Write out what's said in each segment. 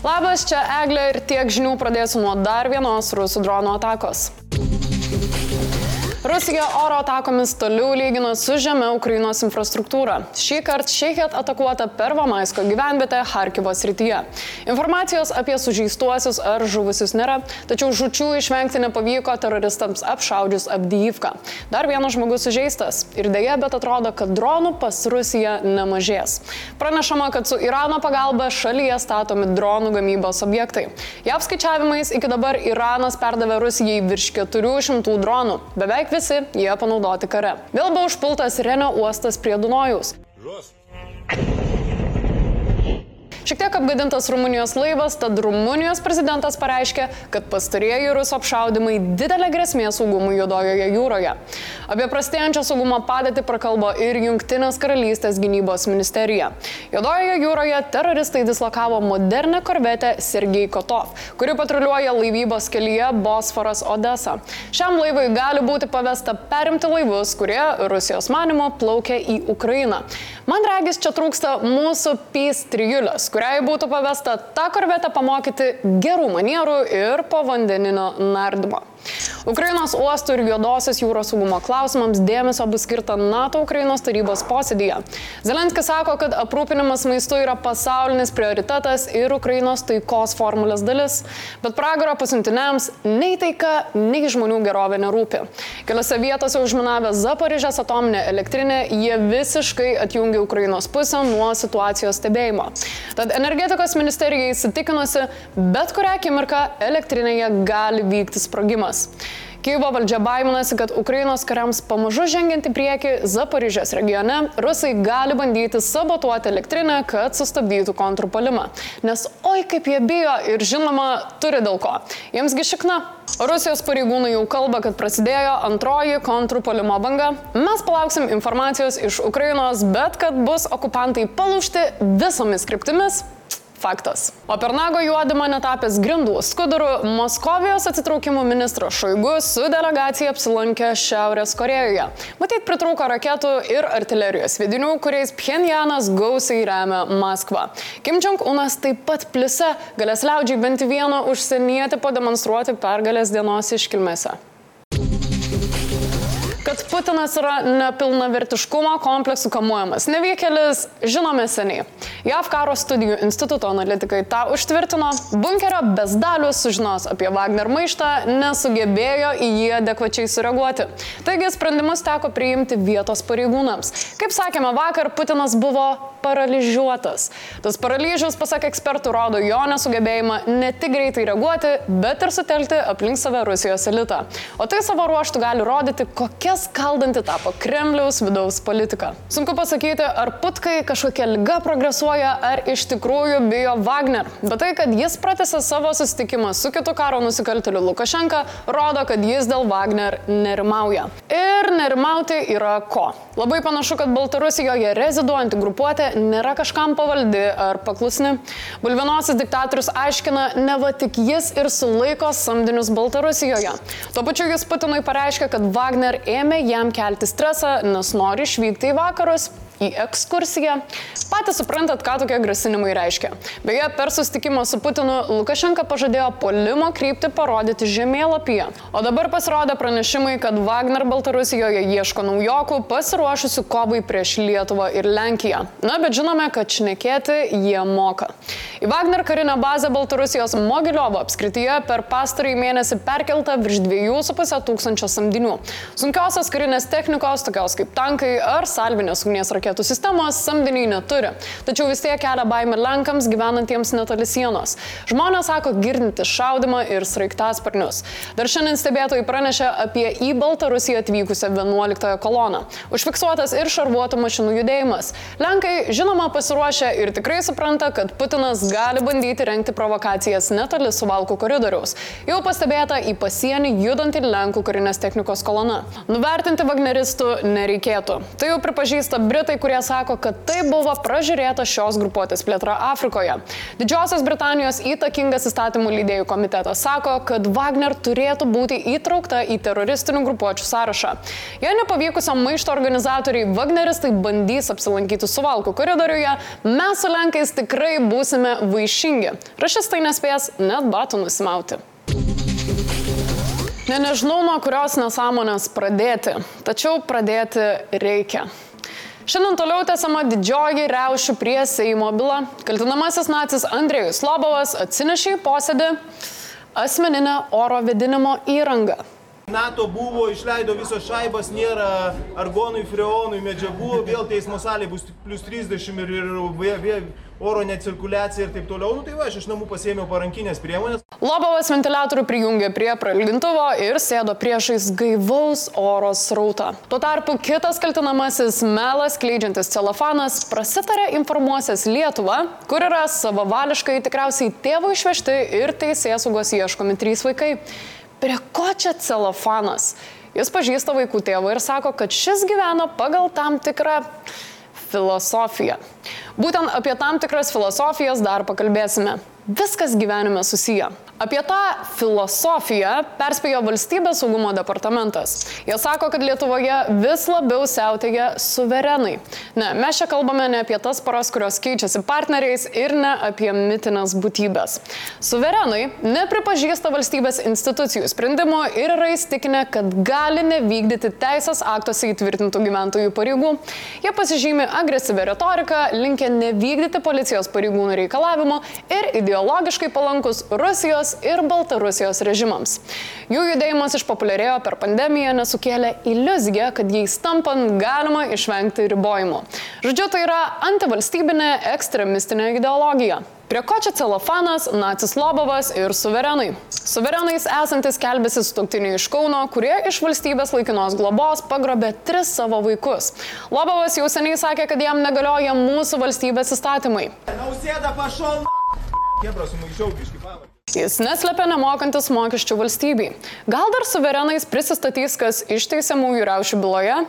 Labas, čia Eglė ir tiek žinių pradėsiu nuo dar vienos rusų dronų atakos. Rusija oro atakomis toliau lygina su žemė Ukrainos infrastruktūra. Šį kartą Šeichet atakuota per Vamaisko gyvenvietę Harkivo srityje. Informacijos apie sužeistuosius ar žuvusius nėra, tačiau žučių išvengti nepavyko teroristams apšaudžius Abdyivką. Dar vienas žmogus sužeistas ir dėja, bet atrodo, kad dronų pas Rusiją nemažės. Pranešama, kad su Irano pagalba šalyje statomi dronų gamybos objektai. JAV skaičiavimais iki dabar Iranas perdavė Rusijai virš 400 dronų. Beveik visi jie panaudoti kare. Vėl buvo užpultas Renio uostas prie Dunojaus. Žos. Šiek tiek apgadintas Rumunijos laivas, tad Rumunijos prezidentas pareiškė, kad pastarieji rusų apšaudimai didelė grėsmė saugumui Juodojoje jūroje. Apie prastėjančią saugumo padėtį prakalbo ir Junktinės karalystės gynybos ministerija. Juodojoje jūroje teroristai dislokavo modernę korvetę Sergei Kotov, kuri patruliuoja laivybos kelyje Bosforas Odessa. Šiam laivui gali būti pavesta perimti laivus, kurie Rusijos manimo plaukia į Ukrainą. Man regis, čia trūksta mūsų PIS trijulės, kuriai būtų pavesta tą korvetę pamokyti gerų manierų ir povandeninio nardymo. Ukrainos uostų ir juodosios jūros saugumo klausimams dėmesio bus skirta NATO Ukrainos tarybos posėdėje. Zelenskis sako, kad aprūpinimas maistu yra pasaulinis prioritetas ir Ukrainos taikos formulės dalis, bet pragaro pasiuntiniams nei taika, nei žmonių gerovė nerūpi. Keliose vietose užminavę Zaporižės atominę elektrinę, jie visiškai atjungia Ukrainos pusę nuo situacijos stebėjimo. Tad energetikos ministerija įsitikinusi, bet kurią akimirką elektrinėje gali vykti sprogimas sprendimas. Kyivo valdžia baiminasi, kad Ukrainos kariams pamažu žengiant į priekį Zaporižės regione, rusai gali bandyti sabotuoti elektrinę, kad sustabdytų kontrupolimą. Nes oi kaip jie bijo ir žinoma turi dėl ko. Jiemsgi šikna. Rusijos pareigūnai jau kalba, kad prasidėjo antroji kontrupolimo banga. Mes palauksim informacijos iš Ukrainos, bet kad bus okupantai palūšti visomis kryptimis, Faktas. O per nago juodimą netapęs grindų skudurų, Moskovijos atsitraukimų ministras Šoigu su delegacija apsilankė Šiaurės Korejoje. Matyt, pritrūko raketų ir artilerijos vidinių, kuriais Pchenjanas gausiai remia Maskvą. Kim Jong-unas taip pat plise galės liaudžiai bent vieną užsienietį pademonstruoti pergalės dienos iškilmėse kad Putinas yra nepilnavertiškumo kompleksų kamuojamas. Nevykėlis žinome seniai. JAV karo studijų instituto analitikai tą užtvirtino, bunkerio bezdalius sužinos apie Wagner maištą, nesugebėjo į jį adekvačiai sureaguoti. Taigi sprendimus teko priimti vietos pareigūnams. Kaip sakėme vakar, Putinas buvo paralyžiuotas. Tas paralyžius, pasak ekspertų, rodo jo nesugebėjimą ne tik greitai reaguoti, bet ir sutelkti aplink save Rusijos elitą. O tai savo ruoštų gali rodyti, kokia skaldanti tapo Kremliaus vidaus politika. Sunku pasakyti, ar putkai kažkokia lyga progresuoja, ar iš tikrųjų bijo Wagner. Bet tai, kad jis pratęsė savo susitikimą su kitu karo nusikaltėliu Lukašenka, rodo, kad jis dėl Wagner nerimauja. Ir nerimauti yra ko. Labai panašu, kad Baltarusijoje reziduojanti grupuotė nėra kažkam pavaldi ar paklusni. Bulvinosis diktatorius aiškina, ne va tik jis ir sulaiko samdinius Baltarusijoje. Tuo pačiu jis Putinui pareiškia, kad Wagner ėmė jam kelti stresą, nes nori išvykti į vakarus į ekskursiją. Patys suprantat, ką tokie grasinimai reiškia. Beje, per susitikimą su Putinu Lukašenka pažadėjo polimo kryptį parodyti žemėlapyje. O dabar pasirodė pranešimai, kad Wagner Baltarusijoje ieško naujokų pasiruošusių kovai prieš Lietuvą ir Lenkiją. Na, bet žinome, kad šnekėti jie moka. Į Wagner karinę bazę Baltarusijos Mogiliovo apskrityje per pastarąjį mėnesį perkelta virš 2,5 tūkstančio samdinių. Sunkiosios karinės technikos, tokios kaip tankai ar salvinės ugnies raketos raketų sistemos samdiniai neturi. Tačiau vis tiek kelia baimę Lenkams gyvenantiems netoli sienos. Žmonės sako girdinti šaudimą ir sraigtasparnius. Dar šiandien stebėtojai pranešė apie į Baltarusiją atvykusią 11 koloną. Užfiksuotas ir šarvuotų mašinų judėjimas. Lenkai žinoma pasiruošę ir tikrai supranta, kad Putinas gali bandyti renkti provokacijas netoli suvalkų koridoriaus. Jau pastebėta į pasienį judanti Lenkų karinės technikos kolona. Nuvertinti Wagneristų nereikėtų. Tai jau pripažįsta Britai kurie sako, kad tai buvo pražiūrėta šios grupuotės plėtra Afrikoje. Didžiosios Britanijos įtakingas įstatymų lydėjų komitetas sako, kad Wagner turėtų būti įtraukta į teroristinių grupuočių sąrašą. Jei nepavykusiam maišto organizatoriai Wagneristai bandys apsilankyti suvalkų koridoriuje, mes su Lenkais tikrai būsime vaišingi. Rašistai nespės net batų nusimauti. Ne, nežinau, nuo kurios nesąmonės pradėti, tačiau pradėti reikia. Šiandien toliau tęsiama didžioji reušių prie Seimo byla. Kaltinamasis nacis Andrėjus Lobovas atsinešė į posėdį asmeninę oro vedinimo įrangą. NATO buvo, išleido visos šaibas, nėra argonui, freonui medžiagų, vėl teismo salė bus plus 30 ir, ir vė, oro necirkuliacija ir taip toliau. Nu tai va, aš iš namų pasėmiau parankinės priemonės. Lobovas ventiliatorių prijungė prie prailgintuvo ir sėdo priešais gaivaus oro srautą. Tuo tarpu kitas kaltinamasis melas, kleidžiantis celofanas, prasitarė informuosias Lietuvą, kur yra savavališkai tikriausiai tėvų išvežti ir teisėsaugos ieškomi trys vaikai prie ko čia celofanas? Jis pažįsta vaikų tėvą ir sako, kad šis gyvena pagal tam tikrą filosofiją. Būtent apie tam tikras filosofijas dar pakalbėsime. Viskas gyvenime susiję. Apie tą filosofiją perspėjo valstybės saugumo departamentas. Jie sako, kad Lietuvoje vis labiau siautėja suverenai. Ne, mes čia kalbame ne apie tas poras, kurios keičiasi partneriais ir ne apie mitinės būtybės. Suverenai nepripažįsta valstybės institucijų sprendimų ir yra įstikinę, kad gali nevykdyti teisės aktuose įtvirtintų gyventojų pareigų. Jie pasižymi agresyvę retoriką, linkia nevykdyti policijos pareigūnų reikalavimų ir ideologiškai palankus Rusijos ir Baltarusijos režimams. Jų judėjimas išpopuliarėjo per pandemiją, nesukėlė iliuziją, kad jais tampant galima išvengti ribojimų. Žodžiu, tai yra antivalstybinė ekstremistinė ideologija. Prie ko čia celofanas, nacis Lobovas ir suverenai? Suverenais esantis kelbėsi sutoktiniai iš Kauno, kurie iš valstybės laikinos globos pagrobė tris savo vaikus. Lobovas jau seniai sakė, kad jam negalioja mūsų valstybės įstatymai. Nausėda pašol. Kebra sumaišiau biški pavardę. Jis neslepia nemokantis mokesčių valstybei. Gal dar suverenais prisistatys, kas išteisiamųjų riaušių byloje?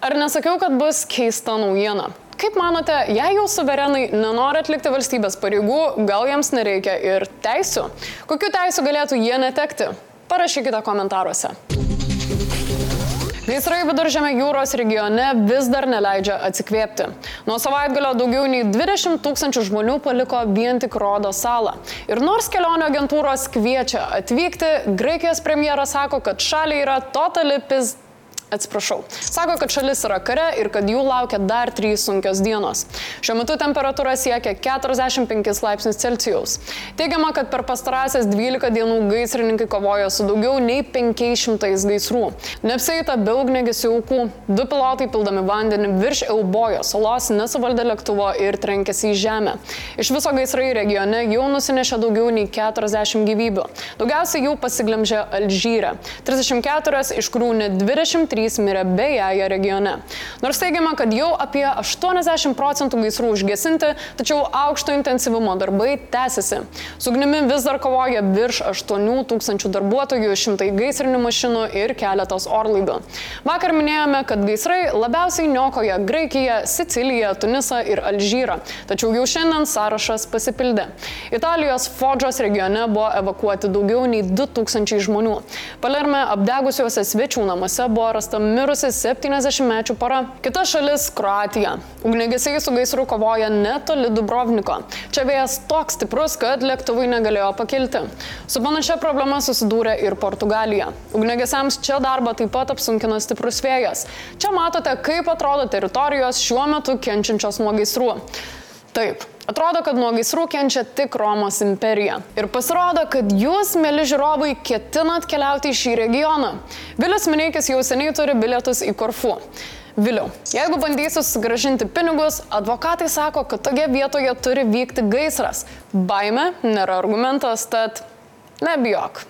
Ar nesakiau, kad bus keista naujiena? Kaip manote, jei jau suverenai nenori atlikti valstybės pareigų, gal jiems nereikia ir teisų? Kokiu teisų galėtų jie netekti? Parašykite komentaruose. Gaisrai viduržėme jūros regione vis dar neleidžia atsikvėpti. Nuo savaitgalio daugiau nei 20 tūkstančių žmonių paliko vien tik Rodo salą. Ir nors kelionio agentūros kviečia atvykti, Graikijos premjeras sako, kad šaliai yra totali pis Atsiprašau. Sako, kad šalis yra kare ir kad jų laukia dar trys sunkios dienos. Šiuo metu temperatūra siekia 45 laipsnius Celsijaus. Teigiama, kad per pastarąsias 12 dienų gaisrininkai kovojo su daugiau nei 500 gaisrų. Neapsėta be ugnegesių aukų. Du pilotai pildami vandenį virš Eubojo salos nesuvaldė lėktuvo ir trenkėsi į žemę. Iš viso gaisrai regione jau nusinešė daugiau nei 40 gyvybių. Daugiausiai jų pasiglemžė Alžyre. 34, iš kurių net 23 trys mirė beje regione. Nors teigiama, kad jau apie 80 procentų gaisrų užgesinti, tačiau aukšto intensyvumo darbai tęsiasi. Su ugnimi vis dar kovoja virš 8 tūkstančių darbuotojų, šimtai gaisrinių mašinų ir keletas orlaivių. Vakar minėjome, kad gaisrai labiausiai niokoja Graikiją, Siciliją, Tunisą ir Alžyrą. Tačiau jau šiandien sąrašas pasipildė. Italijos Fodžos regione buvo evakuoti daugiau nei 2000 žmonių. Palerme apdegusiuose svečių namuose buvo rasta rasta mirusi 70-mečių pora. Kita šalis - Kroatija. Ugnegesiai su gaisru kovoja netoli Dubrovniko. Čia vėjas toks stiprus, kad lėktuvai negalėjo pakilti. Su panašia problema susidūrė ir Portugalija. Ugnegesiams čia darbą taip pat apsunkino stiprus vėjas. Čia matote, kaip atrodo teritorijos šiuo metu kenčiančios nuo gaisrų. Taip, atrodo, kad nuo gaisrų kenčia tik Romos imperija. Ir pasirodo, kad jūs, mėly žiūrovai, ketinat keliauti į šį regioną. Vilius Mineikis jau seniai turi bilietus į Korfu. Vėliau, jeigu bandysiu sugražinti pinigus, advokatai sako, kad toje vietoje turi vykti gaisras. Baime nėra argumentas, tad nebijok.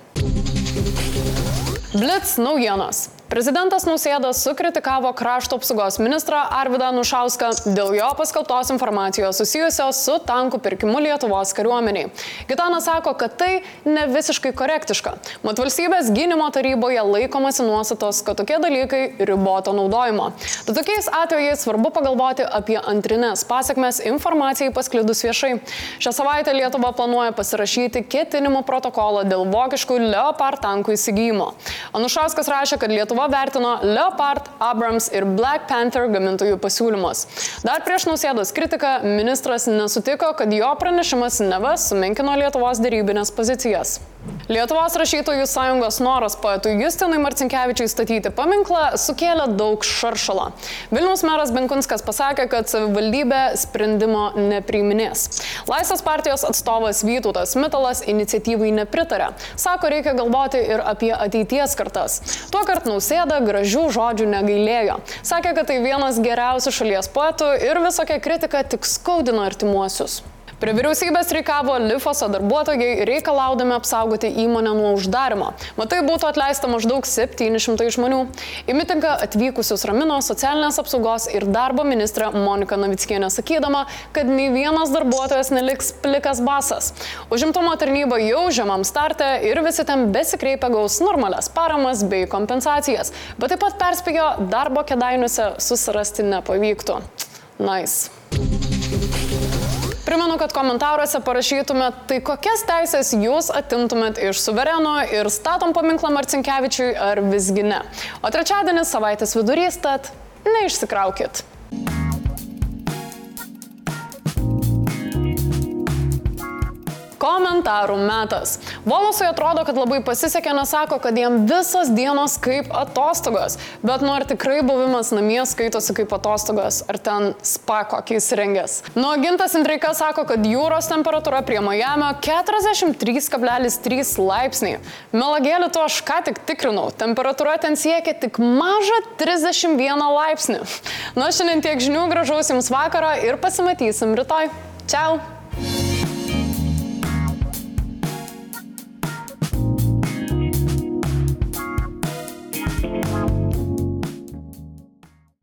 Blitz naujienos. Prezidentas Nausėda sukritikavo krašto apsaugos ministrą Arvidą Nušauską dėl jo paskelbtos informacijos susijusios su tankų pirkimu Lietuvos kariuomeniai. Gitanas sako, kad tai ne visiškai korektiška. Mat valstybės gynimo taryboje laikomasi nuostatos, kad tokie dalykai riboto naudojimo. Tad tokiais atvejais svarbu pagalvoti apie antrinės pasiekmes informacijai pasklidus viešai. Šią savaitę Lietuva planuoja pasirašyti ketinimų protokolą dėl vokiškų Leopard tankų įsigijimo. Anušauskas rašė, kad Lietuva vertino Leopard, Abrams ir Black Panther gamintojų pasiūlymus. Dar prieš nausėdos kritiką ministras nesutiko, kad jo pranešimas neva sumenkino Lietuvos dėrybinės pozicijas. Lietuvos rašytojų sąjungos noras poetui Justinui Marcinkievičiui statyti paminklą sukėlė daug šaršalo. Vilniaus meras Benkunskas pasakė, kad savivaldybė sprendimo nepriiminės. Laisvės partijos atstovas Vytautas Mitalas iniciatyvai nepritarė. Sako, reikia galvoti ir apie ateities kartas. Tuo kart nausėda gražių žodžių negailėjo. Sakė, kad tai vienas geriausių šalies poetų ir visokia kritika tik skaudino artimuosius. Prie vyriausybės reikavo Lifoso darbuotojai reikalaudami apsaugoti įmonę nuo uždarimo. Matai būtų atleista maždaug 700 žmonių. Į mitingą atvykusius ramino socialinės apsaugos ir darbo ministrė Monika Navickienė sakydama, kad nei vienas darbuotojas neliks plikas basas. Užimtumo tarnyba jau žemam starte ir visi ten besikreipia gaus normales paramas bei kompensacijas, bet taip pat perspėjo darbo kedainiuose susirasti nepavyktų. Nice. Primenu, kad komentaruose parašytumėt, tai kokias teisės jūs atimtumėt iš suvereno ir statom paminklą Marcinkievičiui ar visgi ne. O trečiadienis savaitės vidurys, tad neišsikraukit. Komentarų metas. Volosui atrodo, kad labai pasisekė, nes sako, kad jam visos dienos kaip atostogos. Bet nu ar tikrai buvimas namie skaitosi kaip atostogos, ar ten spa kokį įsirengęs. Nu, gintas Indreika sako, kad jūros temperatūra prie Majamio 43,3 laipsniai. Melagėlį to aš ką tik tikrinau. Temperatūra ten siekia tik mažą 31 laipsnį. Na, šiandien tiek žinių, gražaus jums vakarą ir pasimatysim rytoj. Čiau!